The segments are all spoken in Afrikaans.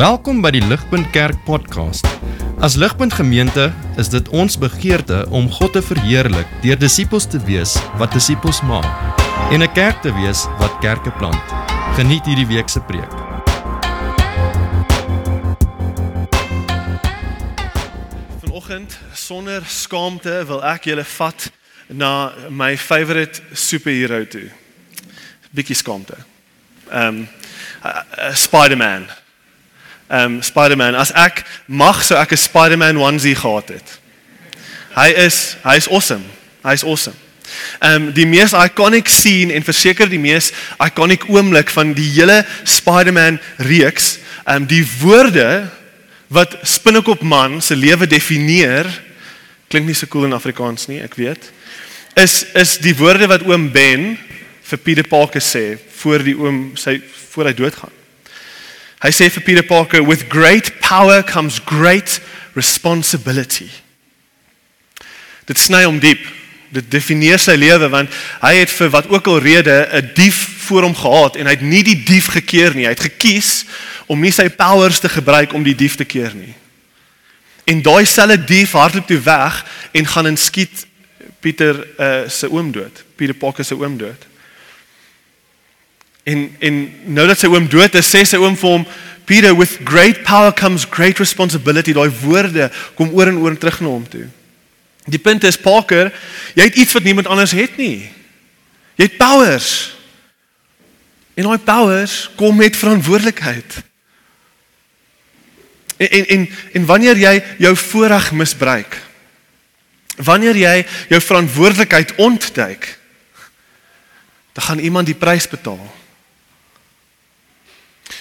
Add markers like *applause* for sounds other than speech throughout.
Welkom by die Ligpunt Kerk podcast. As Ligpunt Gemeente is dit ons begeerte om God te verheerlik deur disippels te wees wat disippels maak en 'n kerk te wees wat kerke plant. Geniet hierdie week se preek. Vanoggend sonder skaamte wil ek julle vat na my favourite superhero toe. Bietjie skaamte. Ehm um, uh, uh, Spider-Man. Um, Spider-Man, as ek mag sou ek 'n Spider-Man onesie gehad het. Hy is hy is awesome. Hy is awesome. Um, die mees iconic scene en verseker die mees iconic oomblik van die hele Spider-Man reeks, um, die woorde wat Spinnekop man se lewe definieer klink nie so cool in Afrikaans nie, ek weet. Is is die woorde wat oom Ben vir Pieter Parker sê voor die oom sy voor hy doodgaan. Hy sê vir Pieter Parker with great power comes great responsibility. Dit sny hom diep. Dit definieer sy lewe want hy het vir wat ook al rede 'n dief voor hom gehad en hy het nie die dief gekeer nie. Hy het gekies om nie sy powers te gebruik om die dief te keer nie. En daai selfe dief hardloop toe weg en gaan en skiet Pieter uh, se oom dood. Pieter Parker se oom dood. En en nou dat sy oom dood is, sê sy oom vir hom, Peter, with great power comes great responsibility. Daai woorde kom oor en oor terug na hom toe. Die punt is Parker, jy het iets wat niemand anders het nie. Jy het powers. En daai powers kom met verantwoordelikheid. En en en, en wanneer jy jou voorreg misbruik, wanneer jy jou verantwoordelikheid ontduik, dan gaan iemand die prys betaal.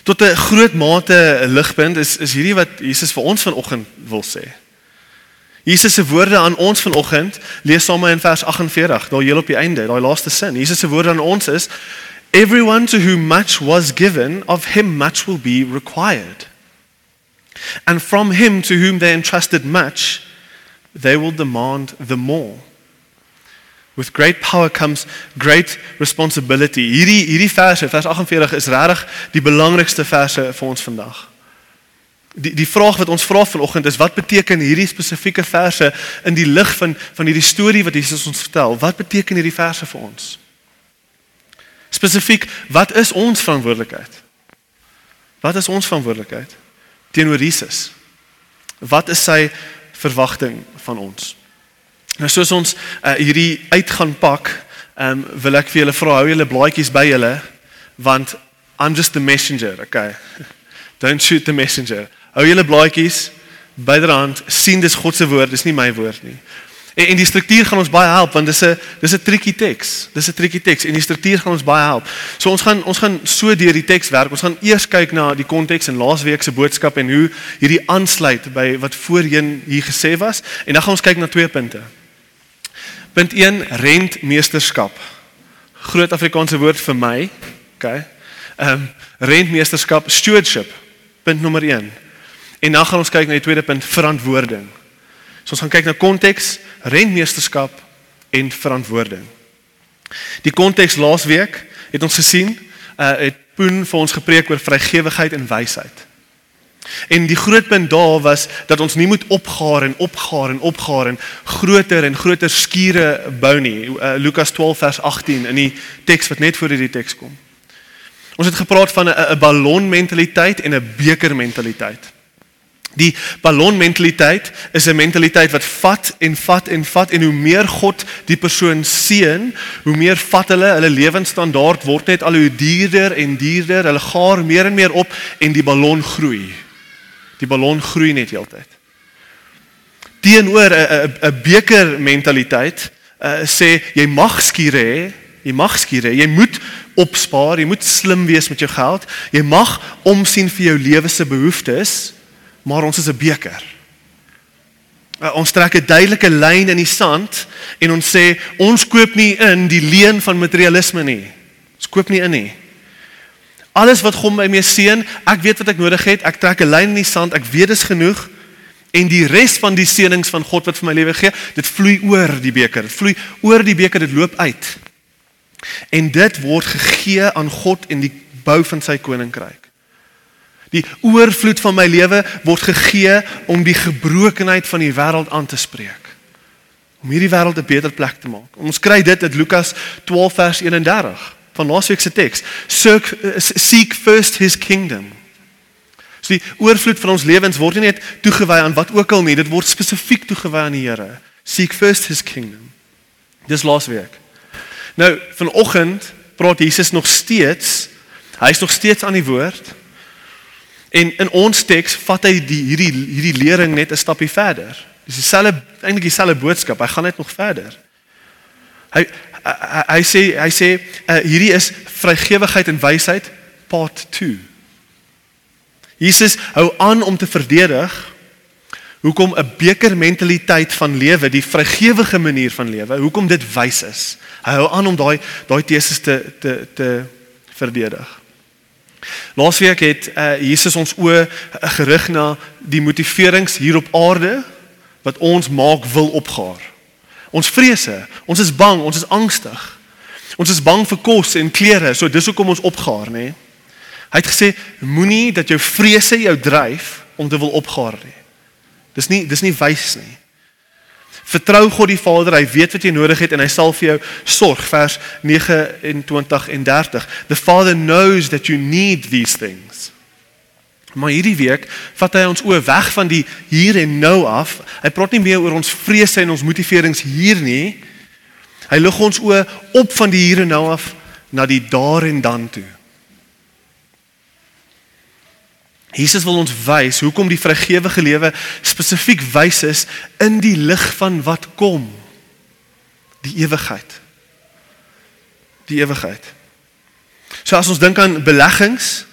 Tot 'n groot mate ligpunt is is hierdie wat Jesus vir ons vanoggend wil sê. Jesus se woorde aan ons vanoggend lees saam in vers 48, daar heel op die einde, daai laaste sin. Jesus se woorde aan ons is everyone to whom much was given of him much will be required. And from him to whom they entrusted much they will demand the more. With great power comes great responsibility. Hierdie hierdie verse, vers 48 is regtig die belangrikste verse vir ons vandag. Die die vraag wat ons vra vanoggend is wat beteken hierdie spesifieke verse in die lig van van hierdie storie wat Jesus ons vertel? Wat beteken hierdie verse vir ons? Spesifiek, wat is ons verantwoordelikheid? Wat is ons verantwoordelikheid teenoor Jesus? Wat is sy verwagting van ons? Nou soos ons uh, hierdie uit gaan pak, ehm um, wil ek vir julle vra hou julle blaadjies by julle want I'm just the messenger, okay. *laughs* Don't shoot the messenger. Hou julle blaadjies byderhand, sien dis God se woord, dis nie my woord nie. En, en die struktuur gaan ons baie help want dis 'n dis 'n tricky teks. Dis 'n tricky teks en die struktuur gaan ons baie help. So ons gaan ons gaan so deur die teks werk. Ons gaan eers kyk na die konteks en laasweek se boodskap en hoe hierdie aansluit by wat voorheen hier gesê was en dan gaan ons kyk na twee punte. Punt 1 rentmeesterskap. Groot Afrikaanse woord vir my. OK. Ehm um, rentmeesterskap, stewardship. Punt nommer 1. En dan gaan ons kyk na die tweede punt, verantwoording. So ons gaan kyk na konteks, rentmeesterskap en verantwoording. Die konteks laasweek het ons gesien, uh het Poen vir ons gepreek oor vrygewigheid en wysheid. En die groot punt daar was dat ons nie moet opgaar en opgaar en opgaar en groter en groter skure bou nie. Uh, Lukas 12 vers 18 in die teks wat net voor hierdie teks kom. Ons het gepraat van 'n ballon mentaliteit en 'n beker mentaliteit. Die ballon mentaliteit is 'n mentaliteit wat vat en vat en vat en hoe meer God die persoon seën, hoe meer vat hulle, hulle lewensstandaard word net al hoe duurder en duurder. Hulle gaar meer en meer op en die ballon groei. Die ballon groei net heeltyd. Teenoor 'n 'n beker mentaliteit uh, sê jy mag skure hê, jy mag skure, jy moet opspaar, jy moet slim wees met jou geld, jy mag omsien vir jou lewe se behoeftes, maar ons is 'n beker. Uh, ons trek 'n duidelike lyn in die sand en ons sê ons koop nie in die leen van materialisme nie. Ons koop nie in nie. Alles wat God my mee seën, ek weet wat ek nodig het. Ek trek 'n lyn in die sand. Ek weet dis genoeg. En die res van die seënings van God wat vir my lewe gee, dit vloei oor die beker. Dit vloei oor die beker, dit loop uit. En dit word gegee aan God in die bou van sy koninkryk. Die oorvloed van my lewe word gegee om die gebrokenheid van die wêreld aan te spreek. Om hierdie wêreld 'n beter plek te maak. Ons kry dit uit Lukas 12 vers 31 van laasweek se teks. Seek seek first his kingdom. So die oorvloed van ons lewens word nie net toegewy aan wat ook al nie, dit word spesifiek toegewy aan die Here. Seek first his kingdom. Dis laasweek. Nou, vanoggend praat Jesus nog steeds. Hy's nog steeds aan die woord. En in ons teks vat hy die hierdie hierdie lering net 'n stapie verder. Dis dieselfde eintlik dieselfde boodskap. Hy gaan net nog verder. Hy hy, sê hy sê uh, hierdie is vrygewigheid en wysheid part 2. Jesus hou aan om te verdedig hoekom 'n beker mentaliteit van lewe, die vrygewige manier van lewe, hoekom dit wys is. Hy hou aan om daai daai teses te te te verdedig. Laasweek het uh, Jesus ons oë gerig na die motiverings hier op aarde wat ons maak wil opgaar. Ons vrese, ons is bang, ons is angstig. Ons is bang vir kos en klere, so dis hoekom ons opgaar, nê? Hy het gesê moenie dat jou vrese jou dryf om te wil opgaar nie. Dis nie dis nie wys nie. Vertrou God die Vader, hy weet wat jy nodig het en hy sal vir jou sorg. Vers 29 en 30. The Father knows that you need these things. Maar hierdie week vat hy ons oë weg van die hier en nou af. Hy praat nie meer oor ons vrese en ons motiverings hier nie. Hy lig ons oë op van die hier en nou af na die daar en dan toe. Jesus wil ons wys hoekom die vrygewige lewe spesifiek wys is in die lig van wat kom. Die ewigheid. Die ewigheid. So as ons dink aan beleggings,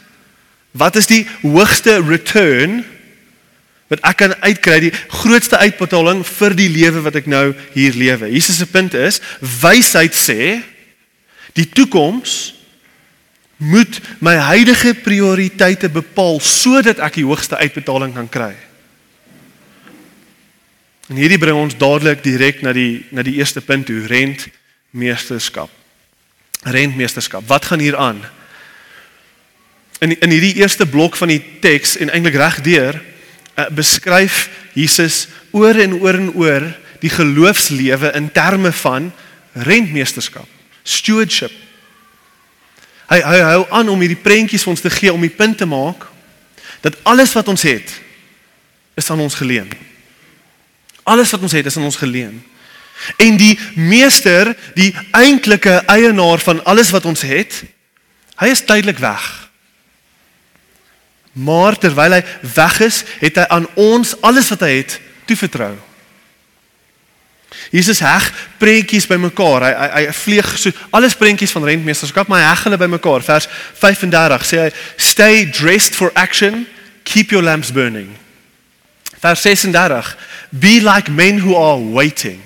wat is die hoogste return wat ek kan uitkry, die grootste uitbetaling vir die lewe wat ek nou hier lewe? Jesus se punt is, wysheid sê die toekoms moet my huidige prioriteite bepaal sodat ek die hoogste uitbetaling kan kry. En hierdie bring ons dadelik direk na die na die eerste punt toe, rentmeesterskap. Rentmeesterskap. Wat gaan hier aan? In in hierdie eerste blok van die teks en eintlik regdeur uh, beskryf Jesus oor en oor en oor die geloofslewe in terme van rentmeesterskap, stewardship Hy hy hou aan om hierdie prentjies vir ons te gee om die punt te maak dat alles wat ons het is aan ons geleen. Alles wat ons het is aan ons geleen. En die meester, die eintlike eienaar van alles wat ons het, hy is tydelik weg. Maar terwyl hy weg is, het hy aan ons alles wat hy het toevertrou. Jesus heg prentjies bymekaar. Hy hy, hy vlieg so alles prentjies van rentmeesterskap, maar hy heg hulle bymekaar. Vers 35 sê hy stay dressed for action, keep your lamps burning. Vers 36 be like men who are waiting.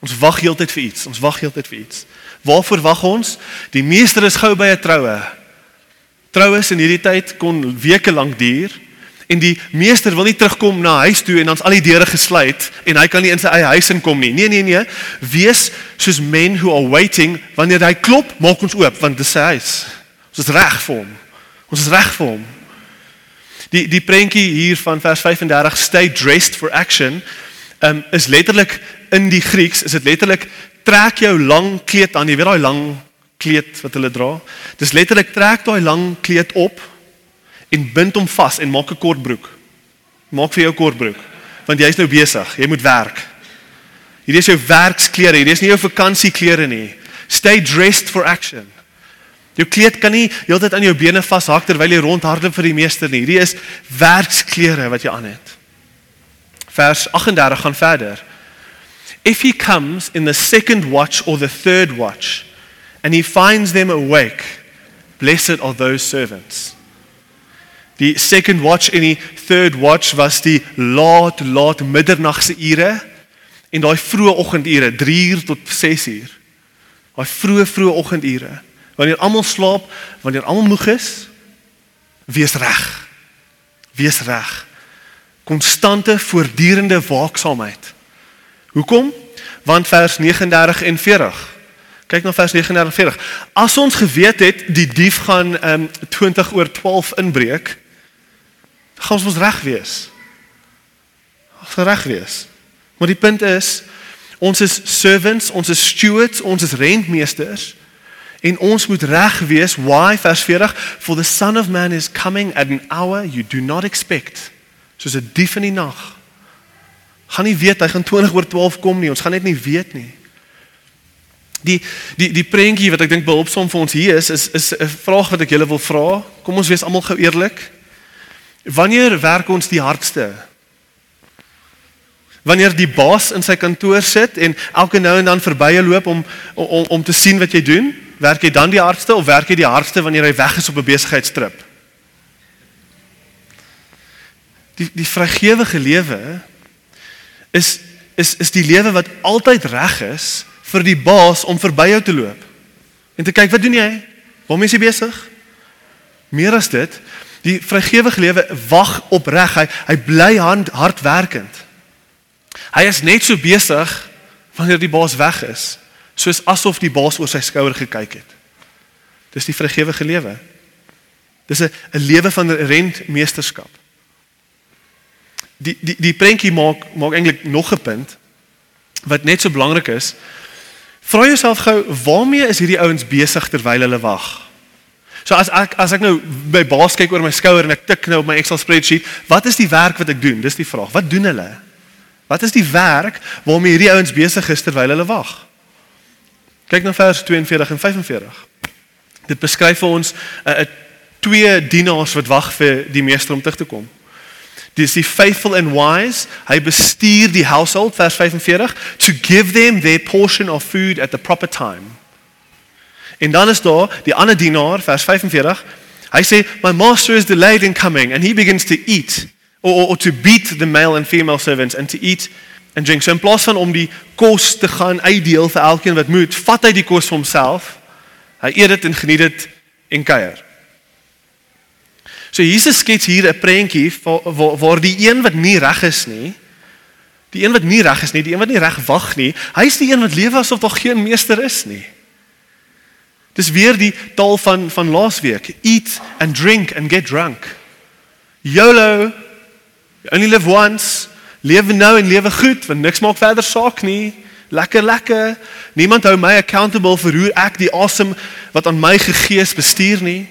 Ons wag heeltyd vir iets. Ons wag heeltyd vir iets. Waarvoor wag ons? Die meester is gou by 'n troue. Troues in hierdie tyd kon weke lank duur. En die meester wil nie terugkom na huis toe en dan's al die deure gesluit en hy kan nie in sy eie huis inkom nie. Nee nee nee. Wees soos men who are waiting wanneer hy klop, maak ons oop want dit is sy huis. Ons is reg vir hom. Ons is reg vir hom. Die die prentjie hier van vers 35 stay dressed for action um, is letterlik in die Grieks is dit letterlik trek jou lang kleed aan, jy weet daai lang kleed wat hulle dra. Dis letterlik trek daai lang kleed op en bind hom vas en maak 'n kort broek. Maak vir jou kort broek want jy's nou besig, jy moet werk. Hierdie is jou werksklere, hierdie is nie jou vakansieklere nie. Stay dressed for action. Jou kleed kan nie heeltyd aan jou bene vashak terwyl jy rondhardloop vir die meester nie. Hierdie is werksklere wat jy aan het. Vers 38 gaan verder. If he comes in the second watch or the third watch and he finds them awake, blessed are those servants. Die second watch en die third watch was die laat laat middernagse ure en daai vroeë oggendure 3 uur tot 6 uur. Daai vroeë vroeë oggendure wanneer almal slaap, wanneer almal moeg is, wees reg. Wees reg. Konstante voortdurende waaksaamheid. Hoekom? Want vers 39 en 40 Kyk na vers 39 en 40. As ons geweet het die dief gaan um, 20 oor 12 inbreek, gaan ons mos reg wees. Gaan reg wees. Maar die punt is ons is servants, ons is stewards, ons is rentmeesters en ons moet reg wees. Why vers 40 for the son of man is coming at an hour you do not expect. Soos 'n dief in die nag. Gaan nie weet hy gaan 20 oor 12 kom nie. Ons gaan net nie weet nie. Die die die prentjie wat ek dink behulpsaam vir ons hier is is is 'n vraag wat ek julle wil vra. Kom ons wees almal gou eerlik. Wanneer werk ons die hardste? Wanneer die baas in sy kantoor sit en elke nou en dan verbye loop om om om te sien wat jy doen, werk jy dan die hardste of werk jy die hardste wanneer hy weg is op 'n besigheidstrip? Die die vrygewige lewe is is is die lewe wat altyd reg is vir die baas om verby jou te loop. En te kyk, wat doen jy? Waarmee is jy besig? Meer as dit, die vrygewige lewe wag op reg. Hy hy bly hand hardwerkend. Hy is net so besig wanneer die baas weg is, soos asof die baas oor sy skouer gekyk het. Dis die vrygewige lewe. Dis 'n 'n lewe van rentmeesterskap. Die die die prentjie maak maak eintlik nog 'n punt wat net so belangrik is. Vra jouself gou, waarmee is hierdie ouens besig terwyl hulle wag? So as ek as ek nou by baas kyk oor my skouer en ek tik nou op my Excel spreadsheet, wat is die werk wat ek doen? Dis die vraag. Wat doen hulle? Wat is die werk waarmee hierdie ouens besig is terwyl hulle wag? Kyk na vers 42 en 45. Dit beskryf vir ons 'n uh, twee dienaars wat wag vir die meester om terug te kom. Dis die faithful and wise, hy bestuur die household vers 45 to give them their portion of food at the proper time. En dan is daar die ander dienaar vers 45. Hy sê my master is delayed in coming and he begins to eat or, or, or to beat the male and female servants and to eat and drink. So in plaas van om die kos te gaan uitdeel vir elkeen wat moet, vat hy die kos vir homself. Hy eet dit en geniet dit en kuier. So Jesus skets hier 'n prentjie waar waar die een wat nie reg is nie, die een wat nie reg is nie, die een wat nie reg wag nie, hy's die een wat lewe asof daar geen meester is nie. Dis weer die taal van van laasweek, eat and drink and get drunk. YOLO You only live once. Lewe nou en lewe goed want niks maak verder saak nie. Lekker lekker. Niemand hou my accountable vir hoe ek die asem wat aan my gegee is bestuur nie.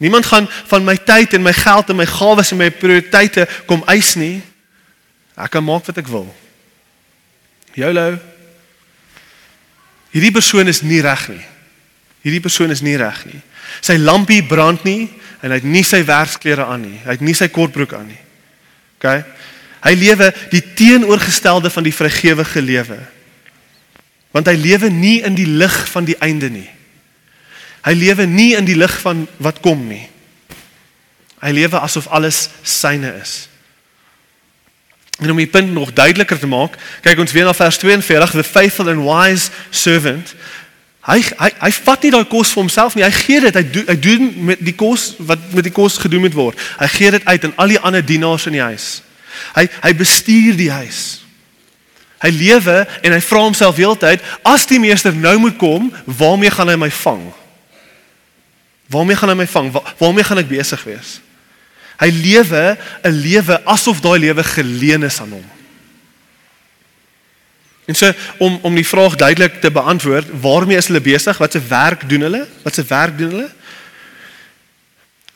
Niemand gaan van my tyd en my geld en my gawes en my prioriteite kom eis nie. Ek kan maak wat ek wil. YOLO. Hierdie persoon is nie reg nie. Hierdie persoon is nie reg nie. Sy lampie brand nie en hy het nie sy werksklere aan nie. Hy het nie sy kortbroek aan nie. OK? Hy lewe die teenoorgestelde van die vrygewige lewe. Want hy lewe nie in die lig van die einde nie. Hy lewe nie in die lig van wat kom nie. Hy lewe asof alles syne is. En om die punt nog duideliker te maak, kyk ons weer na vers 42, the faithful and wise servant Hy hy hy vat nie daai kos vir homself nie. Hy gee dit. Hy doen hy doen met die kos wat met die kos gedoen moet word. Hy gee dit uit aan al die ander dienaars in die huis. Hy hy bestuur die huis. Hy lewe en hy vra homself heeltyd, as die meester nou moet kom, waarmee gaan hy my vang? Waarmee gaan hy my vang? Waar, waarmee gaan ek besig wees? Hy lewe 'n lewe asof daai lewe geleen is aan hom. En so om om die vraag duidelik te beantwoord, waarmee is hulle besig? Wat se werk doen hulle? Wat se werk doen hulle?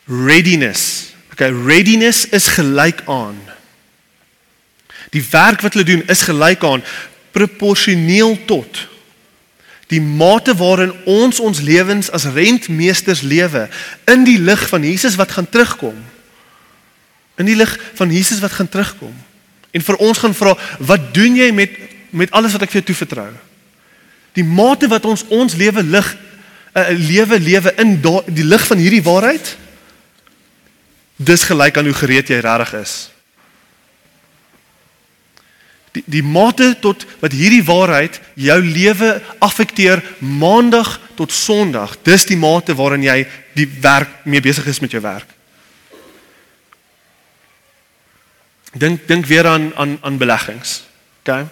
Readiness. Okay, readiness is gelyk aan. Die werk wat hulle doen is gelyk aan proporsioneel tot die mate waarin ons ons lewens as rentmeesters lewe in die lig van Jesus wat gaan terugkom. In die lig van Jesus wat gaan terugkom. En vir ons gaan vra, wat doen jy met met alles wat ek vir jou toevertrou. Die mate wat ons ons lewe lig 'n uh, lewe lewe in da, die lig van hierdie waarheid dis gelyk aan hoe gereed jy regtig is. Die die mate tot wat hierdie waarheid jou lewe affekteer maandag tot sonderdag, dis die mate waarin jy die werk mee besig is met jou werk. Dink dink weer aan aan aan beleggings. OK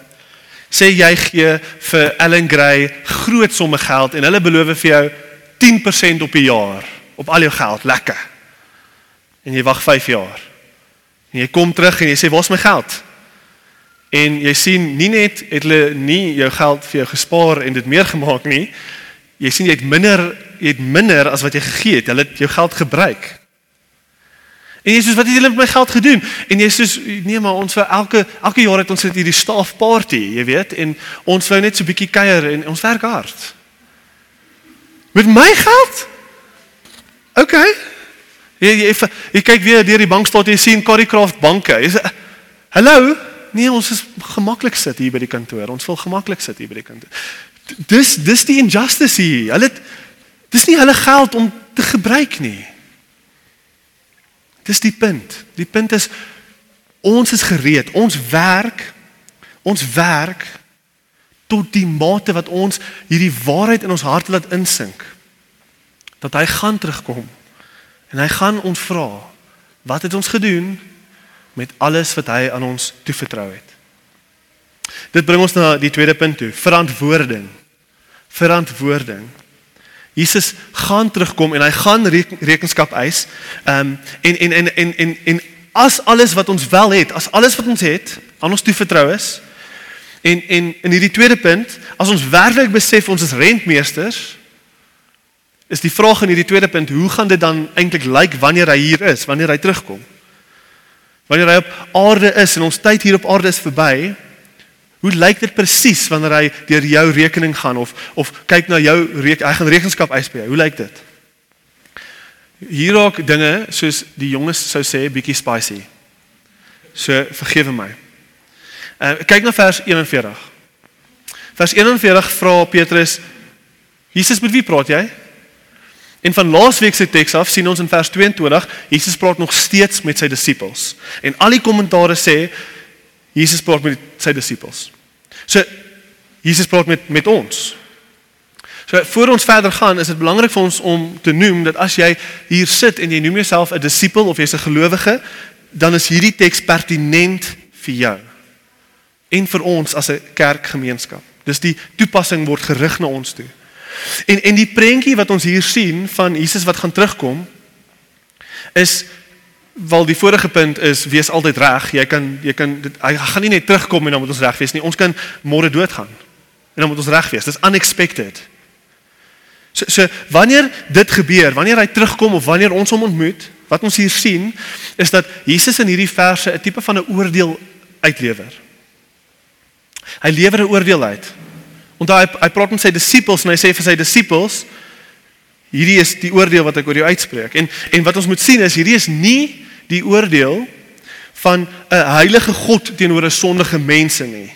sê jy gee vir Ellen Gray groot somme geld en hulle beloof vir jou 10% op 'n jaar op al jou geld, lekker. En jy wag 5 jaar. En jy kom terug en jy sê, "Waar's my geld?" En jy sien nie net het hulle nie jou geld vir jou gespaar en dit meer gemaak nie. Jy sien jy het minder jy het minder as wat jy gegee het. Hulle het jou geld gebruik. En jy sê wat het julle met my geld gedoen? En jy sê nee maar ons vir elke elke jaar het ons dit hierdie staff party, jy weet, en ons wou net so bietjie kuier en ons werk hard. Met my geld? OK. Jy jy, jy, kyk weer deur die bankstate jy sien Carrycraft banke. Jy sê hallo? Nee, ons is gemaklik sit hier by die kantoor. Ons wil gemaklik sit hier by die kantoor. Dis dis die injustice hier. Hulle dis nie hulle geld om te gebruik nie. Dis die punt. Die punt is ons is gereed. Ons werk ons werk tot die mate wat ons hierdie waarheid in ons harte laat insink. Dat hy gaan terugkom. En hy gaan ons vra, wat het ons gedoen met alles wat hy aan ons toevertrou het? Dit bring ons na die tweede punt toe, verantwoording. Verantwoording. Jesus gaan terugkom en hy gaan rekenskap eis. Ehm um, en, en en en en en as alles wat ons wel het, as alles wat ons het aan ons toe vertrou is. En en in hierdie tweede punt, as ons werklik besef ons is rentmeesters, is die vraag in hierdie tweede punt, hoe gaan dit dan eintlik lyk wanneer hy hier is, wanneer hy terugkom? Wanneer hy op aarde is en ons tyd hier op aarde is verby, Hoe lyk dit presies wanneer hy deur jou rekening gaan of of kyk na jou reek, hy gaan rekenskap eis by jou. Hoe lyk dit? Hier raak dinge soos die jonges sou sê bietjie spicy. So vergewe my. Uh kyk na vers 41. Vers 41 vra Petrus Jesus met wie praat jy? En van laasweek se teks af sien ons in vers 22 Jesus praat nog steeds met sy disippels. En al die kommentare sê Jesus praat met sy disippels. So Jesus praat met met ons. So voor ons verder gaan, is dit belangrik vir ons om te noem dat as jy hier sit en jy noem jouself 'n disipel of jy's 'n gelowige, dan is hierdie teks pertinent vir jou en vir ons as 'n kerkgemeenskap. Dis die toepassing word gerig na ons toe. En en die prentjie wat ons hier sien van Jesus wat gaan terugkom is Wel die vorige punt is wees altyd reg. Jy kan jy kan dit hy gaan nie net terugkom en dan moet ons reg wees nie. Ons kan môre doodgaan. En dan moet ons reg wees. Dis unexpected. So so wanneer dit gebeur, wanneer hy terugkom of wanneer ons hom ontmoet, wat ons hier sien is dat Jesus in hierdie verse 'n tipe van 'n oordeel uitlewer. Hy lewer 'n oordeel uit. Onthou hy hy praat met sy disippels en hy sê vir sy disippels hierdie is die oordeel wat ek oor jou uitspreek. En en wat ons moet sien is hierdie is nie die oordeel van 'n heilige God teenoor 'n sondige mense nie.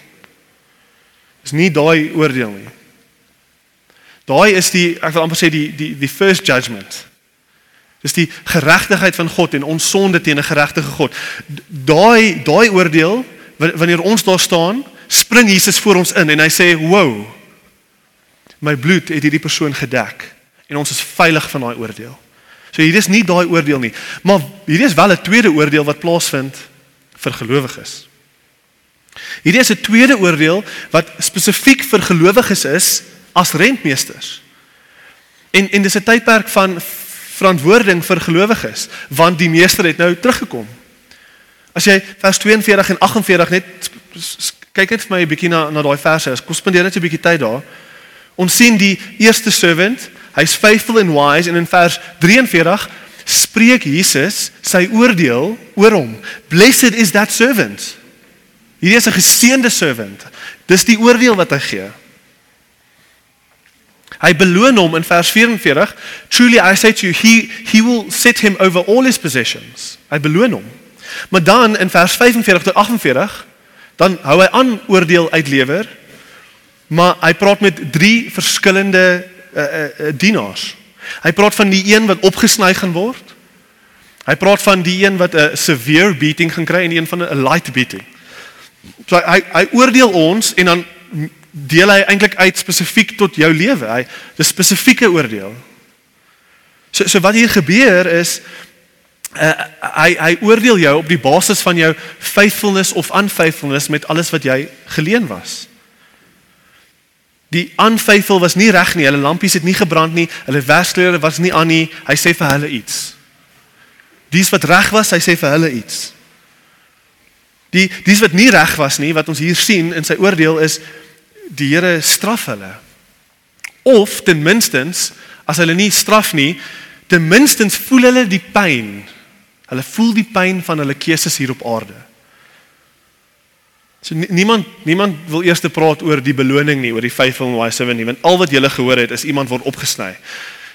Dis nie daai oordeel nie. Daai is die ek wil amper sê die die die first judgment. Dis die geregtigheid van God en ons sonde teen 'n geregtige God. Daai daai oordeel wanneer ons daar staan, spring Jesus voor ons in en hy sê, "Wow. My bloed het hierdie persoon gedek en ons is veilig van daai oordeel." So hier is nie daai oordeel nie, maar hier is wel 'n tweede oordeel wat plaasvind vir gelowiges. Hierdie is 'n tweede oordeel wat spesifiek vir gelowiges is as rentmeesters. En en dis 'n tydperk van verantwoording vir gelowiges, want die meester het nou teruggekom. As jy vers 42 en 48 net kyk net vir my 'n bietjie na na daai verse. Kom spandeer net 'n bietjie tyd daar. Ons sien die eerste servant Hy's faithful and wise en in vers 43 spreek Jesus sy oordeel oor hom. Blessed is that servant. Hierdie is 'n geseënde servant. Dis die oordeel wat hy gee. Hy beloon hom in vers 44, truly I say to you he he will set him over all his possessions. Hy beloon hom. Maar dan in vers 45 tot 48 dan hou hy aan oordeel uitlewer. Maar hy praat met drie verskillende uh, uh, dienaars. Hy praat van die een wat opgesny gaan word. Hy praat van die een wat 'n severe beating gaan kry en een van 'n light beating. So hy hy oordeel ons en dan deel hy eintlik uit spesifiek tot jou lewe. Hy dis spesifieke oordeel. So so wat hier gebeur is uh, hy hy oordeel jou op die basis van jou faithfulness of unfaithfulness met alles wat jy geleen was. Die unfaithful was nie reg nie. Hulle lampies het nie gebrand nie. Hulle werskleure was nie aan nie. Hy sê vir hulle iets. Dies wat reg was, hy sê vir hulle iets. Die dies wat nie reg was nie, wat ons hier sien in sy oordeel is die Here straf hulle. Of ten minstens as hulle nie straf nie, ten minstens voel hulle die pyn. Hulle voel die pyn van hulle keuses hier op aarde. So niemand niemand wil eers te praat oor die beloning nie, oor die faithful and wise seven nie, want al wat jy gehoor het is iemand word opgesny.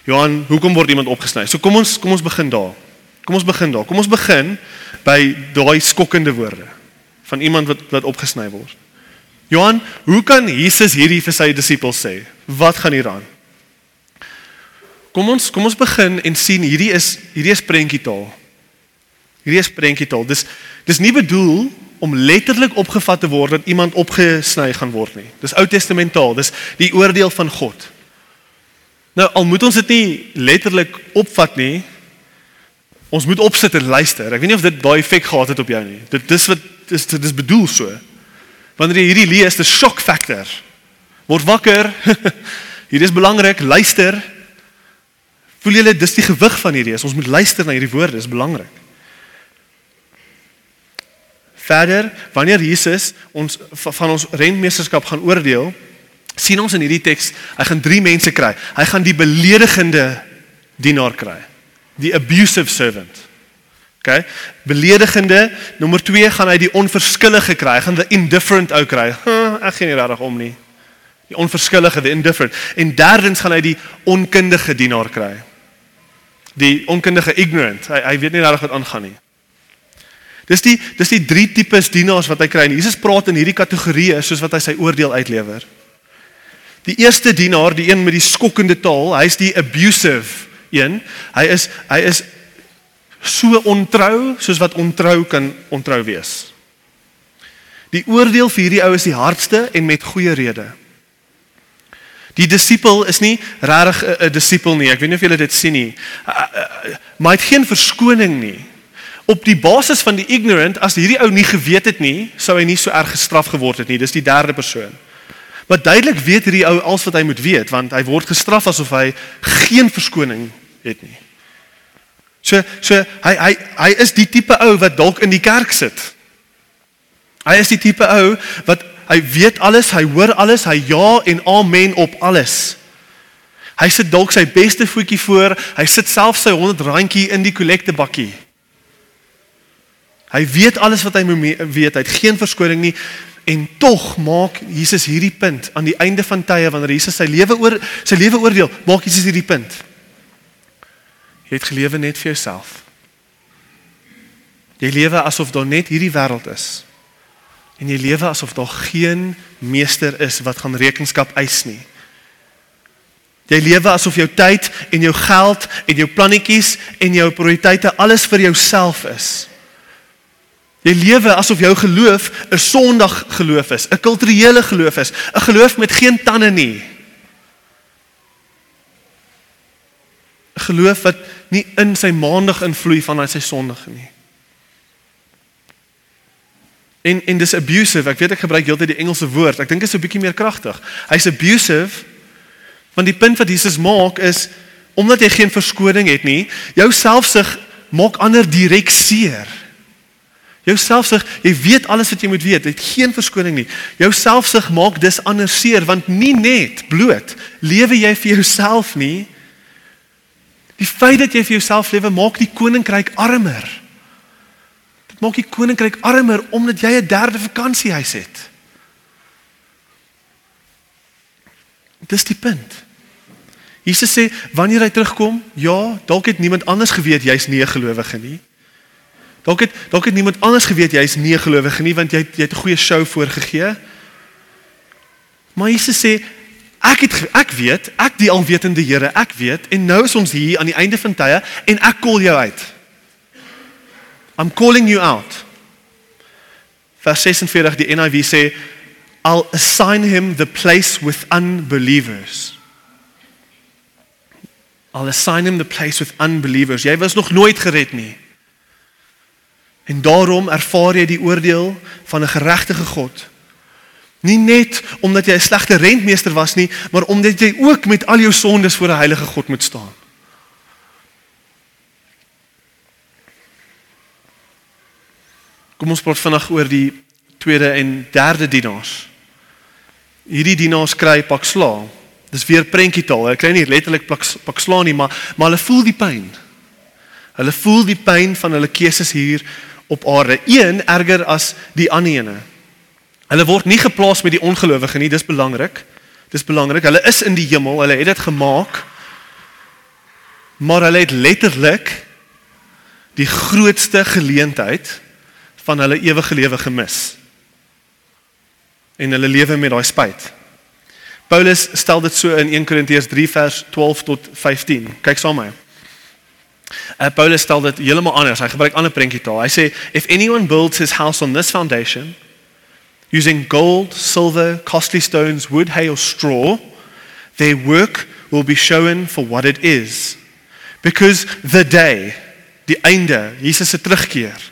Johan, hoekom word iemand opgesny? So kom ons kom ons begin daar. Kom ons begin daar. Kom ons begin by daai skokkende woorde van iemand wat wat opgesny word. Johan, hoe kan Jesus hierdie vir sy disippels sê? Wat gaan hier aan? Kom ons kom ons begin en sien hierdie is hierdie is prentjietaal. Hierdie is prentjietaal. Dis dis nie bedoel om letterlik opgevat te word dat iemand opgesny gaan word nie. Dis Ou Testamentaal. Dis die oordeel van God. Nou al moet ons dit nie letterlik opvat nie. Ons moet opsit en luister. Ek weet nie of dit daai effek gehad het op jou nie. Dit dis wat dis dit is bedoel so. Wanneer jy hierdie lees, dis shock factor. Word wakker. *laughs* Hier is belangrik, luister. Voel julle dis die gewig van hierdie. Ons moet luister na hierdie woorde, dis belangrik. Verder, wanneer Jesus ons van ons rentmeesterskap gaan oordeel, sien ons in hierdie teks, hy gaan drie mense kry. Hy gaan die beledigende dienaar kry. Die abusive servant. OK? Beledigende, nommer 2 gaan hy die onverskillige kry. Hy gaan the indifferent ou kry. Huh, ek gee nie regtig om nie. Die onverskillige, the indifferent. En derdens gaan hy die onkundige dienaar kry. Die onkundige ignorant. Hy hy weet nie regtig wat aangaan nie. Dis die dis die drie tipes dienaars wat hy kry. En Jesus praat in hierdie kategorieë soos wat hy sy oordeel uitlewer. Die eerste dienaar, die een met die skokkende taal, hy's die abusive een. Hy is hy is so ontrou soos wat ontrou kan ontrou wees. Die oordeel vir hierdie ou is die hardste en met goeie rede. Die disipel is nie regtig 'n disipel nie. Ek weet nie of julle dit sien nie. Maar hy het geen verskoning nie. Op die basis van die ignorant, as hierdie ou nie geweet het nie, sou hy nie so erg gestraf geword het nie. Dis die derde persoon. Maar duidelik weet hierdie ou alles wat hy moet weet want hy word gestraf asof hy geen verskoning het nie. So so hy hy hy is die tipe ou wat dalk in die kerk sit. Hy is die tipe ou wat hy weet alles, hy hoor alles, hy ja en amen op alles. Hy sit dalk sy beste voetjie voor, hy sit self sy 100 randjie in die kollektebakkie. Hy weet alles wat hy moet weet, hy het geen verskoning nie. En tog maak Jesus hierdie punt aan die einde van tye wanneer Jesus sy lewe oor sy lewe oordeel, maak Jesus hierdie punt. Jy het gelewe net vir jouself. Jy lewe asof daar net hierdie wêreld is. En jy lewe asof daar geen meester is wat gaan rekenskap eis nie. Jy lewe asof jou tyd en jou geld en jou plannetjies en jou prioriteite alles vir jouself is. Jy lewe asof jou geloof 'n Sondag geloof is, 'n kulturele geloof is, 'n geloof met geen tande nie. 'n Geloof wat nie in sy maandag invloei vanuit sy Sondag nie. En en dis abusive. Ek weet ek gebruik heeltyd die Engelse woord. Ek dink dit is 'n bietjie meer kragtig. Hy's abusive want die punt wat Jesus maak is omdat jy geen verskoning het nie, jou selfsug maak ander direk seer. Jou selfsug, jy weet alles wat jy moet weet, het geen verskoning nie. Jou selfsug maak dis anders seer want nie net bloot lewe jy vir jouself nie. Die feit dat jy vir jouself lewe maak die koninkryk armer. Dit maak die koninkryk armer omdat jy 'n derde vakansiehuis het. Dis die punt. Jesus sê wanneer hy terugkom, ja, dalk het niemand anders geweet jy's nie 'n gelowige nie. Dalk het dalk het niemand anders geweet jy is nie gelowige nie want jy jy het 'n goeie show voorgegee. Maar Jesus sê ek het ek weet, ek die alwetende Here, ek weet en nou is ons hier aan die einde van tye en ek call jou uit. I'm calling you out. Vers 46 die NIV sê I'll assign him the place with unbelievers. I'll assign him the place with unbelievers. Jy was nog nooit gered nie. En daarom ervaar jy die oordeel van 'n geregtige God. Nie net omdat jy 'n slegte rentmeester was nie, maar omdat jy ook met al jou sondes voor 'n heilige God moet staan. Kom ons praat vinnig oor die tweede en derde dienaars. Hierdie dienaars kry pak sla. Dis weer prentjietaal. Hulle kry nie letterlik pak, pak sla nie, maar maar hulle voel die pyn. Hulle voel die pyn van hulle keuses hier op aarde. Een erger as die ander ene. Hulle word nie geplaas met die ongelowige nie, dis belangrik. Dis belangrik. Hulle is in die hemel, hulle het dit gemaak. Maar hulle het letterlik die grootste geleentheid van hulle ewige lewe gemis. En hulle lewe met daai spyt. Paulus stel dit so in 1 Korintiërs 3 vers 12 tot 15. Kyk saam met my. Uh, Paulus stel dit heeltemal anders. Hy gebruik ander prentjie taal. Hy sê if anyone builds his house on this foundation using gold, silver, costly stones, wood, hay or straw, their work will be shown for what it is. Because the day, die einde, Jesus se terugkeer.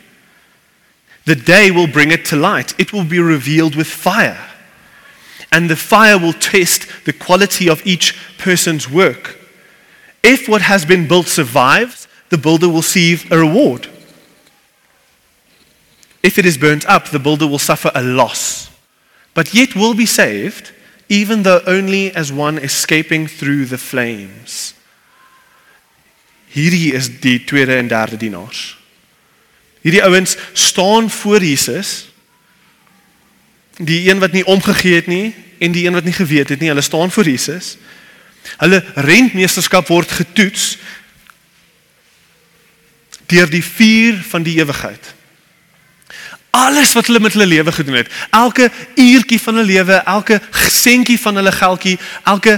The day will bring it to light. It will be revealed with fire. And the fire will test the quality of each person's work. If what has been built survives, the builder will receive a reward. If it is burnt up, the builder will suffer a loss, but yet will be saved, even though only as one escaping through the flames. Hierdie is die tweede en derde dienaars. Hierdie ouens staan voor Jesus. Die een wat nie omgegee het nie en die een wat nie geweet het nie, hulle staan voor Jesus. Hulle rentmeesterskap word getoets deur die vuur van die ewigheid. Alles wat hulle met hulle lewe gedoen het, elke uurtjie van hulle lewe, elke sentjie van hulle geldjie, elke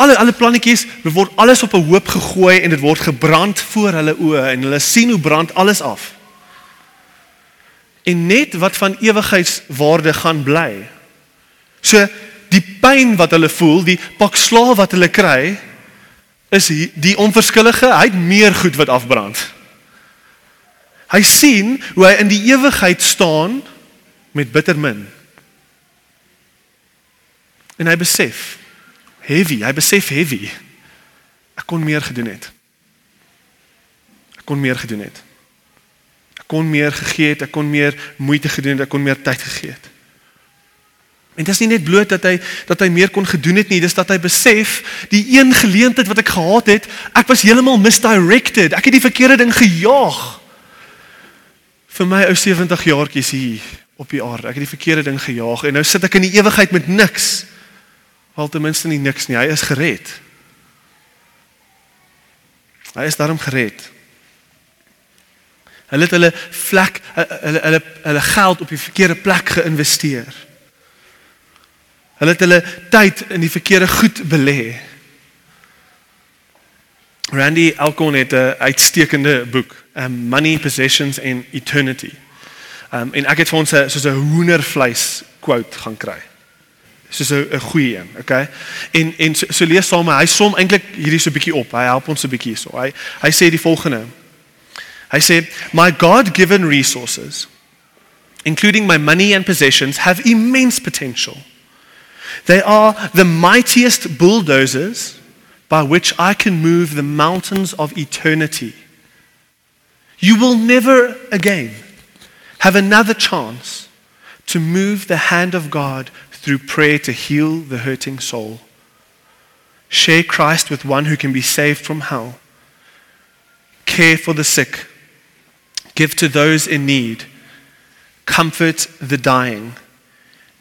alle alle plannetjies, word alles op 'n hoop gegooi en dit word gebrand voor hulle oë en hulle sien hoe brand alles af. En net wat van ewigheidswaarde gaan bly. So die pyn wat hulle voel, die pak slaaf wat hulle kry, is die onverskillige, hy het meer goed wat afbrand. Hy sien hoe hy in die ewigheid staan met bitter min. En hy besef heavy, hy besef heavy. Ek kon meer gedoen het. Ek kon meer gedoen het. Ek kon meer gegee het, ek kon meer moeite gedoen het, ek kon meer tyd gegee het. En dit is nie net bloot dat hy dat hy meer kon gedoen het nie, dis dat hy besef die een geleentheid wat ek gehad het, ek was heeltemal misdirected. Ek het die verkeerde ding gejaag vir my ou 70 jaartjies hier op die aarde. Ek het die verkeerde ding gejaag en nou sit ek in die ewigheid met niks. Al ten minste nie niks nie. Hy is gered. Hy is daarom gered. Hulle het hulle vlek hulle hulle hulle geld op die verkeerde plek geïnvesteer. Hulle het hulle tyd in die verkeerde goed belê. Randy Alcorn het 'n uitstekende boek um, money possessions and eternity. Um en ek het vir ons 'n soos 'n hoendervleis quote gaan kry. Soos 'n goeie een, okay? En en so, so lees saam, hy som eintlik hierdie so bietjie op. Hy help ons so bietjie so. Hy hy sê die volgende. Hy sê my God-given resources including my money and possessions have immense potential. They are the mightiest bulldozers by which I can move the mountains of eternity. You will never again have another chance to move the hand of God through prayer to heal the hurting soul. Share Christ with one who can be saved from hell. Care for the sick. Give to those in need. Comfort the dying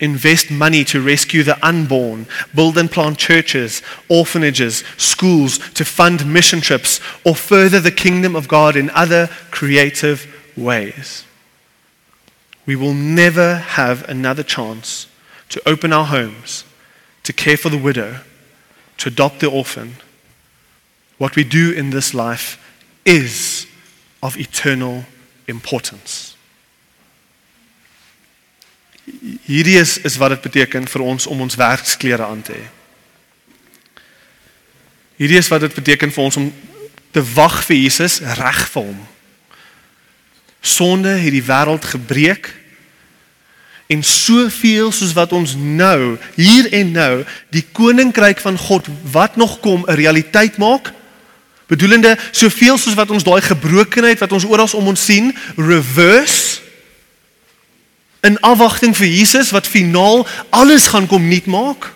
invest money to rescue the unborn, build and plant churches, orphanages, schools, to fund mission trips, or further the kingdom of God in other creative ways. We will never have another chance to open our homes, to care for the widow, to adopt the orphan. What we do in this life is of eternal importance. Hierdie is is wat dit beteken vir ons om ons werksklere aan te hê. Hierdie is wat dit beteken vir ons om te wag vir Jesus reg vir hom. Sonde het die wêreld gebreek en soveel soos wat ons nou hier en nou die koninkryk van God wat nog kom 'n realiteit maak bedoelende soveel soos wat ons daai gebrokenheid wat ons oral om ons sien reverse In afwagting vir Jesus wat finaal alles gaan kom nuut maak.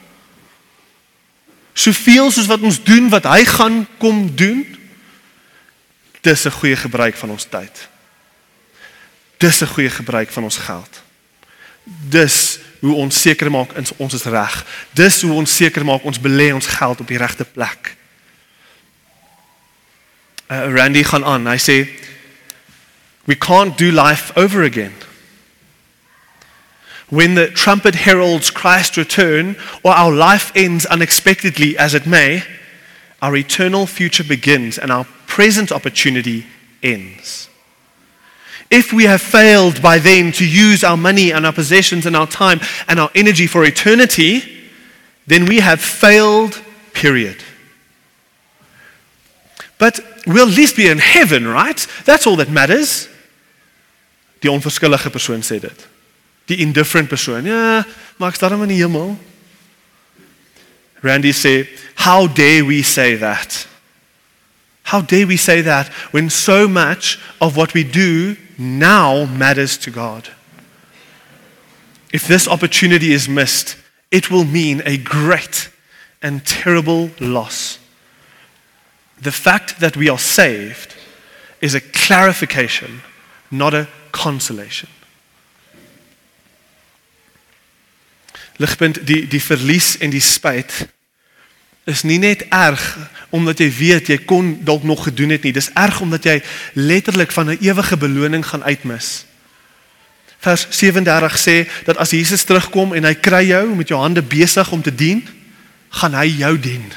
Soveel soos wat ons doen wat hy gaan kom doen. Dis 'n goeie gebruik van ons tyd. Dis 'n goeie gebruik van ons geld. Dis hoe ons seker maak ons is reg. Dis hoe ons seker maak ons belê ons geld op die regte plek. Uh, Randy gaan aan. Hy sê we can't do life over again. When the trumpet heralds Christ's return or our life ends unexpectedly as it may, our eternal future begins and our present opportunity ends. If we have failed by then to use our money and our possessions and our time and our energy for eternity, then we have failed, period. But we'll at least be in heaven, right? That's all that matters. Die onverskillige persoon sê dit. Die indifferent persoon. Ja, maar ek staan in die hemel. Randy sê, "How dare we say that?" How dare we say that when so much of what we do now matters to God? If this opportunity is missed, it will mean a great and terrible loss. The fact that we are saved is a clarification, not a consolation. Ligpunt die die verlies en die spyt is nie net erg omdat jy weet jy kon dalk nog gedoen het nie. Dis erg omdat jy letterlik van 'n ewige beloning gaan uitmis. Vers 37 sê dat as Jesus terugkom en hy kry jou met jou hande besig om te dien, gaan hy jou dien.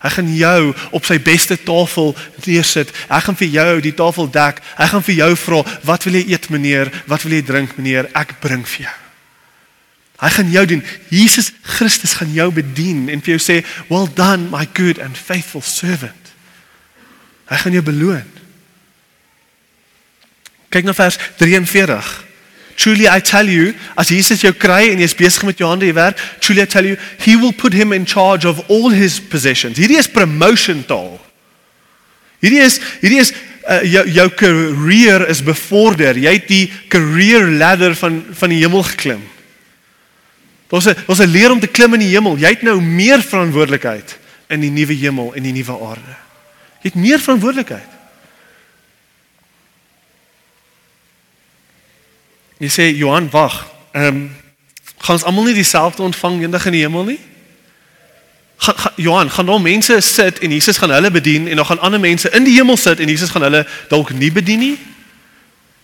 Hy gaan jou op sy beste tafel neersit. Hy gaan vir jou die tafel dek. Hy gaan vir jou vra, "Wat wil jy eet, meneer? Wat wil jy drink, meneer? Ek bring vir jou." Hy gaan jou doen. Jesus Christus gaan jou bedien en vir jou sê, "Well done, my good and faithful servant." Hy gaan jou beloon. Kyk na vers 43. Truly I tell you, as Jesus jou kry en jy's besig met jou hande jy werk, truly I tell you, he will put him in charge of all his possessions. Hierdie is promotion taal. Hierdie is hierdie is uh, jou jou career is bevorder. Jy het die career ladder van van die hemel geklim. Ons ons leer om te klim in die hemel. Jy het nou meer verantwoordelikheid in die nuwe hemel en die nuwe aarde. Jy het meer verantwoordelikheid. Jy sê Johan, wag. Ehm um, gaan ons almal nie dieselfde ontvang eendag in die hemel nie? Ga, ga, Johan, gaan daar mense sit en Jesus gaan hulle bedien en dan gaan ander mense in die hemel sit en Jesus gaan hulle dalk nie bedien nie?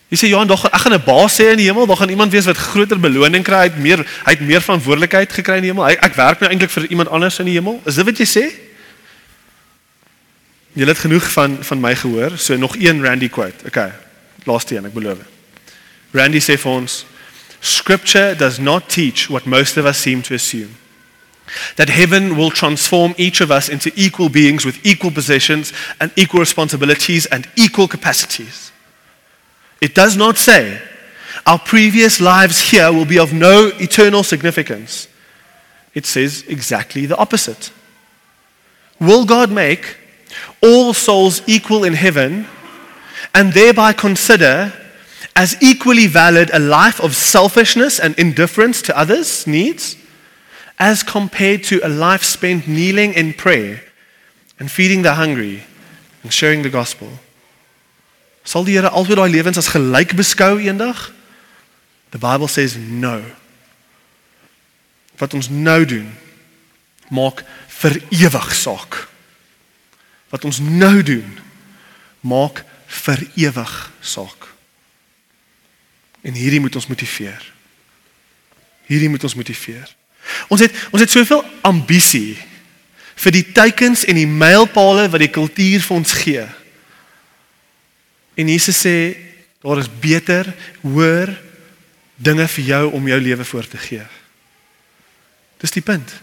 Jy sê Johan, dog ek gaan 'n baas sê in die hemel, daar gaan iemand wees wat groter beloning kry, hy het meer hy het meer verantwoordelikheid gekry in die hemel. Ek, ek werk nou eintlik vir iemand anders in die hemel. Is dit wat jy sê? Jy het genoeg van van my gehoor, so nog een Randy quote. Okay. Laaste een, ek beloof. Randy sê vir ons, Scripture does not teach what most of us seem to assume. That heaven will transform each of us into equal beings with equal possessions and equal responsibilities and equal capacities. It does not say our previous lives here will be of no eternal significance. It says exactly the opposite. Will God make all souls equal in heaven and thereby consider as equally valid a life of selfishness and indifference to others' needs as compared to a life spent kneeling in prayer and feeding the hungry and sharing the gospel? Sal die Here altyd daai lewens as gelyk beskou eendag? The Bible says no. Wat ons nou doen maak vir ewig saak. Wat ons nou doen maak vir ewig saak. En hierdie moet ons motiveer. Hierdie moet ons motiveer. Ons het ons het soveel ambisie vir die teikens en die mylpale wat die kultuur vir ons gee. En Jesus sê daar is beter, hoër dinge vir jou om jou lewe voor te gee. Dis die punt.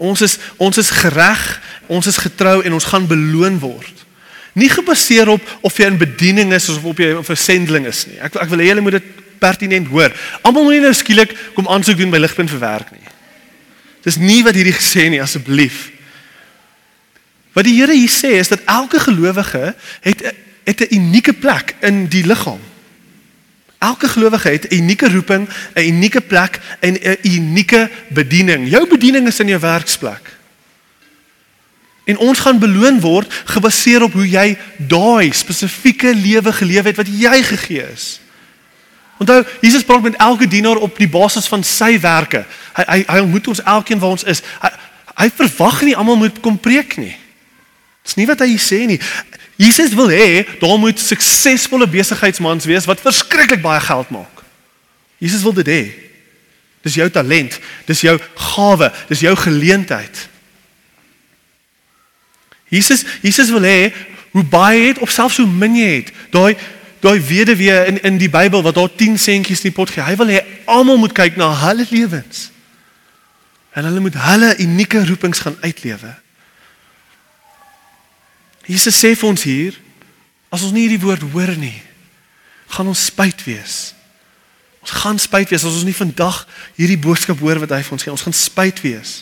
Ons is ons is gereg, ons is getrou en ons gaan beloon word. Nie gebaseer op of jy in bediening is of op jy 'n versendeling is nie. Ek ek wil hê julle moet dit pertinent hoor. Almal moet nie nou skielik kom aansoek doen by Ligpunt vir werk nie. Dis nie wat hierdie gesê nie asseblief. Wat die Here hier sê is dat elke gelowige het het 'n unieke plek in die liggaam. Elke gelowige het 'n unieke roeping, 'n unieke plek en 'n unieke bediening. Jou bediening is in jou werksplek. En ons gaan beloon word gebaseer op hoe jy daai spesifieke lewe geleef het wat jy gegee is. Onthou, Jesus praat met elke dienaar op die basis van sy werke. Hy hy hy ontmoet ons elkeen waar ons is. Hy hy verwag nie almal moet kom preek nie. Dis nie wat hy sê nie. Jesus wil hê daar moet suksesvolle besigheidsmans wees wat verskriklik baie geld maak. Jesus wil dit hê. Dis jou talent, dis jou gawe, dis jou geleentheid. Jesus Jesus wil hê hoe baie het of selfs hoe min jy het. Daai daai weduwee in in die Bybel wat daar 10 sentjies in die pot gee. Hy wil hê almal moet kyk na hulle lewens. En hulle moet hulle unieke roepings gaan uitlewe. Jesus sê vir ons hier as ons nie hierdie woord hoor nie, gaan ons spyt wees. Ons gaan spyt wees as ons nie vandag hierdie boodskap hoor wat hy vir ons gee. Ons gaan spyt wees.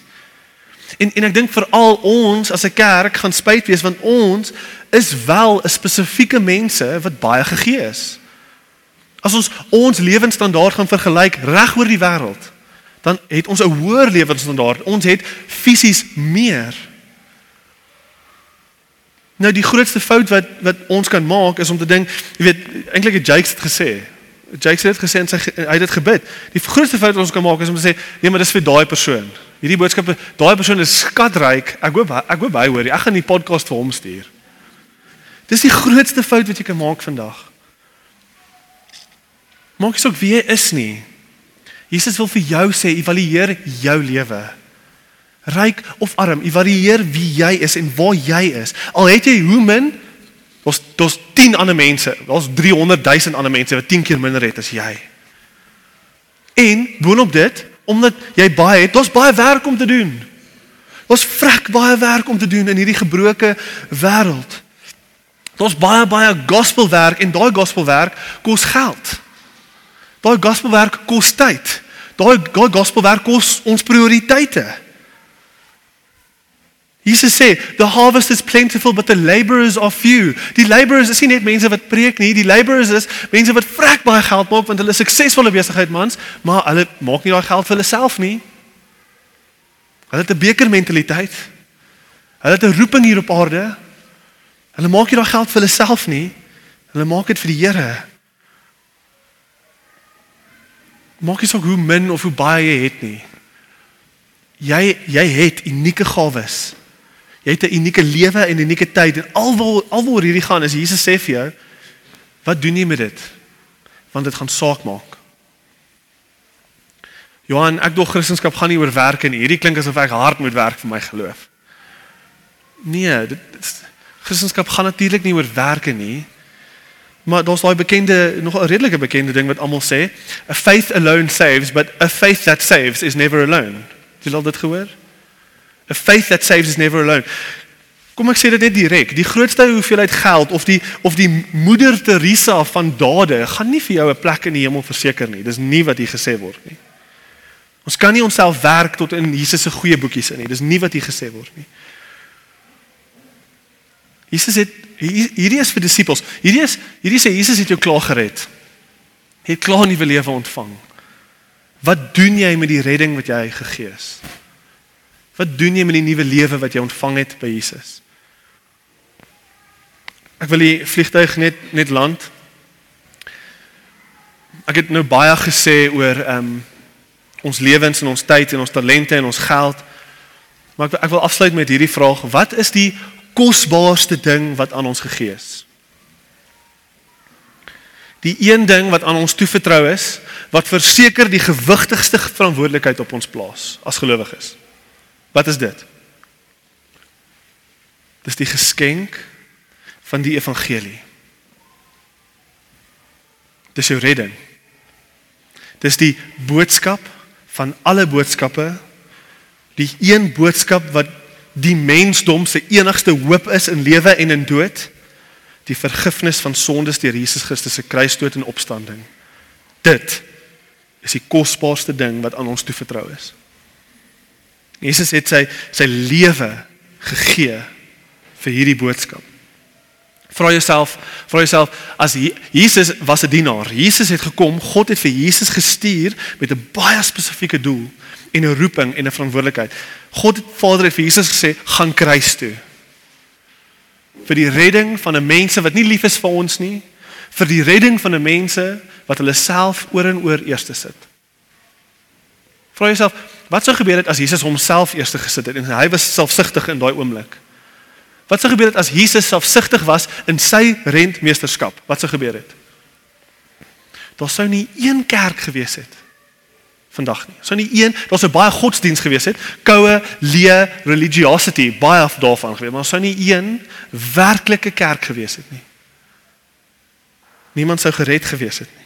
En en ek dink veral ons as 'n kerk gaan spyt wees want ons is wel 'n spesifieke mense wat baie gegee is. As ons ons lewensstandaard gaan vergelyk reg oor die wêreld, dan het ons 'n hoër lewensstandaard. Ons het fisies meer Nou die grootste fout wat wat ons kan maak is om te dink, jy weet, eintlik het Jakes dit gesê. Jakes het gesê en sy hy het dit gebid. Die grootste fout wat ons kan maak is om te sê, nee, maar dis vir daai persoon. Hierdie boodskap, daai persoon is skatryk. Ek hoop ek hoop hy hoor. Ek gaan die podcast vir hom stuur. Dis die grootste fout wat jy kan maak vandag. Maak nie saak wie jy is nie. Jesus wil vir jou sê, evalueer jou lewe ryk of arm, evalueer wie jy is en waar jy is. Al het jy hoe min, daar's daar's 10 ander mense, daar's 300 000 ander mense wat 10 keer minder het as jy. En boonop dit, omdat jy baie het, daar's baie werk om te doen. Daar's vrek baie werk om te doen in hierdie gebroke wêreld. Daar's baie baie gospelwerk en daai gospelwerk kos geld. Daai gospelwerk kos tyd. Daai daai gospelwerk kos ons prioriteite. Jesus sê, "The harvest is plentiful, but the laborers are few." Die laborers is nie net mense wat preek nie, die laborers is mense wat vrek baie geld maak want hulle is suksesvolle besigheidmans, maar hulle maak nie daai geld vir hulle self nie. Hulle het 'n bekermentaliteit. Hulle het 'n roeping hier op aarde. Hulle maak nie daai geld vir hulle self nie. Hulle maak dit vir die Here. Maak nie saak hoe min of hoe baie jy het nie. Jy jy het unieke gawes. Jy het 'n unieke lewe en 'n unieke tyd en alwaar alwaar hierdie gaan is Jesus sê vir jou, wat doen jy met dit? Want dit gaan saak maak. Johan, ek dog Christendom gaan nie oor werk nie. Hierdie klink asof ek hard moet werk vir my geloof. Nee, dit Christendom gaan natuurlik nie oor werke nie. Maar daar's daai bekende nog 'n redelike bekende ding wat almal sê, a faith alone saves, but a faith that saves is never alone. Het jy al dit gehoor? A faith that saves is never alone. Kom ek sê dit net direk, die grootste hoeveelheid geld of die of die moeder Teresa van dade gaan nie vir jou 'n plek in die hemel verseker nie. Dis nie wat hier gesê word nie. Ons kan nie onsself werk tot in Jesus se goeie boekies in nie. Dis nie wat hier gesê word nie. Jesus het hierdie is vir disippels. Hierdie is hierdie sê Jesus het jou klaar gered. Het klaar 'n nuwe lewe ontvang. Wat doen jy met die redding wat jy gegee is? Wat doen jy met die nuwe lewe wat jy ontvang het by Jesus? Ek wil die vliegtuig net net land. Ek het nou baie gesê oor ehm um, ons lewens en ons tyd en ons talente en ons geld. Maar ek, ek wil afsluit met hierdie vraag: Wat is die kosbaarste ding wat aan ons gegee is? Die een ding wat aan ons toevertrou is, wat verseker die gewigtigste verantwoordelikheid op ons plaas as gelowiges. Wat is dit? Dis die geskenk van die evangelie. Dis jou redding. Dis die boodskap van alle boodskappe. Die een boodskap wat die mensdom se enigste hoop is in lewe en in dood. Die vergifnis van sondes deur Jesus Christus se kruisdood en opstanding. Dit is die kosbaarste ding wat aan ons toevertrou is. Jesus het sy sy lewe gegee vir hierdie boodskap. Vra jouself, vra jouself as Jesus was 'n dienaar. Jesus het gekom, God het vir Jesus gestuur met 'n baie spesifieke doel en 'n roeping en 'n verantwoordelikheid. God het Vader het vir Jesus gesê, "Gaan kruis toe." Vir die redding van 'n mense wat nie lief is vir ons nie, vir die redding van 'n mense wat hulle self oor en oor eerste sit. Vra jouself, wat sou gebeur het as Jesus homself eerste gesit het en hy was selfsugtig in daai oomblik? Wat sou gebeur het as Jesus selfsugtig was in sy rentmeesterskap? Wat sou gebeur het? Daar sou nie een kerk gewees het vandag nie. Sou nie een, daar sou baie godsdiens gewees het, koue, leë religiosity, baie af daarvan gewees, maar sou nie een werklike kerk gewees het nie. Niemand sou gered gewees het nie.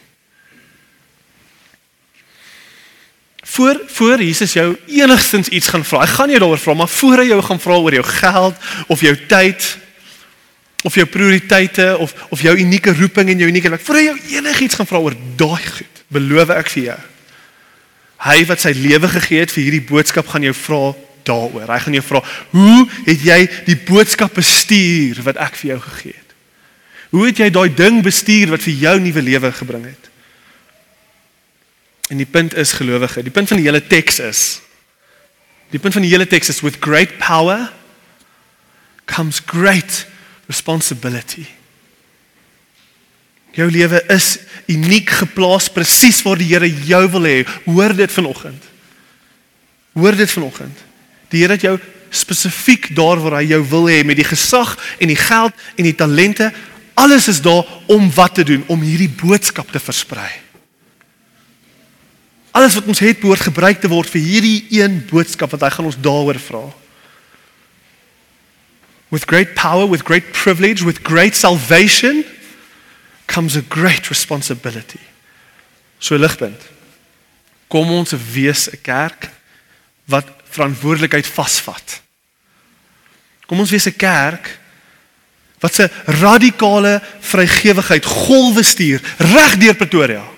Voor voor Jesus jou enigstens iets gaan vra. Hy gaan jou daaroor vra, maar voor hy jou gaan vra oor jou geld of jou tyd of jou prioriteite of of jou unieke roeping en jou unieke like, voor hy jou enigiets gaan vra oor daai goed, beloof ek vir jou. Hy wat sy lewe gegee het vir hierdie boodskap gaan jou vra daaroor. Hy gaan jou vra, "Hoe het jy die boodskap bestuur wat ek vir jou gegee het? Hoe het jy daai ding bestuur wat vir jou nuwe lewe gebring het?" En die punt is gelowige, die punt van die hele teks is die punt van die hele teks is with great power comes great responsibility. Jou lewe is uniek geplaas presies waar die Here jou wil hê. Hoor dit vanoggend. Hoor dit vanoggend. Die Here het jou spesifiek daar waar hy jou wil hê met die gesag en die geld en die talente. Alles is daar om wat te doen, om hierdie boodskap te versprei. Alles wat ons het behoort gebruik te word vir hierdie een boodskap wat hy gaan ons daaroor vra. With great power, with great privilege, with great salvation comes a great responsibility. So ligpunt. Kom ons wees 'n kerk wat verantwoordelikheid vasvat. Kom ons wees 'n kerk wat se radikale vrygewigheid golwe stuur reg deur Pretoria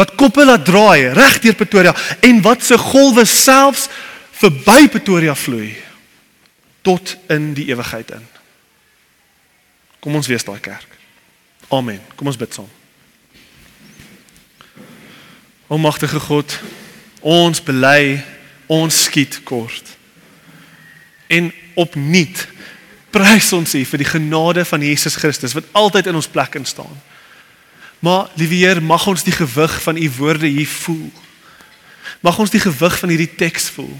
wat koppe laat draai reg deur Pretoria en wat se golwe selfs verby Pretoria vloei tot in die ewigheid in. Kom ons wees daai kerk. Amen. Kom ons bid saam. O magtige God, ons bely ons skiet kort. En opnuut prys ons U vir die genade van Jesus Christus wat altyd in ons plek instaan. Maar liewe Heer, mag ons die gewig van u woorde hier voel. Mag ons die gewig van hierdie teks voel.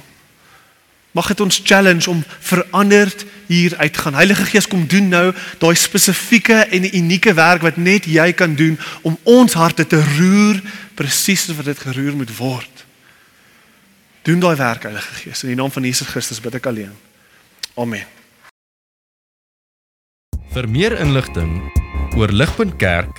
Mag dit ons challenge om veranderd hier uitgaan. Heilige Gees kom doen nou daai spesifieke en unieke werk wat net jy kan doen om ons harte te roer presies soos wat dit geroer moet word. Doen daai werk Heilige Gees in die naam van Jesus Christus bid ek alleen. Amen. Vir meer inligting oor Ligpunt Kerk,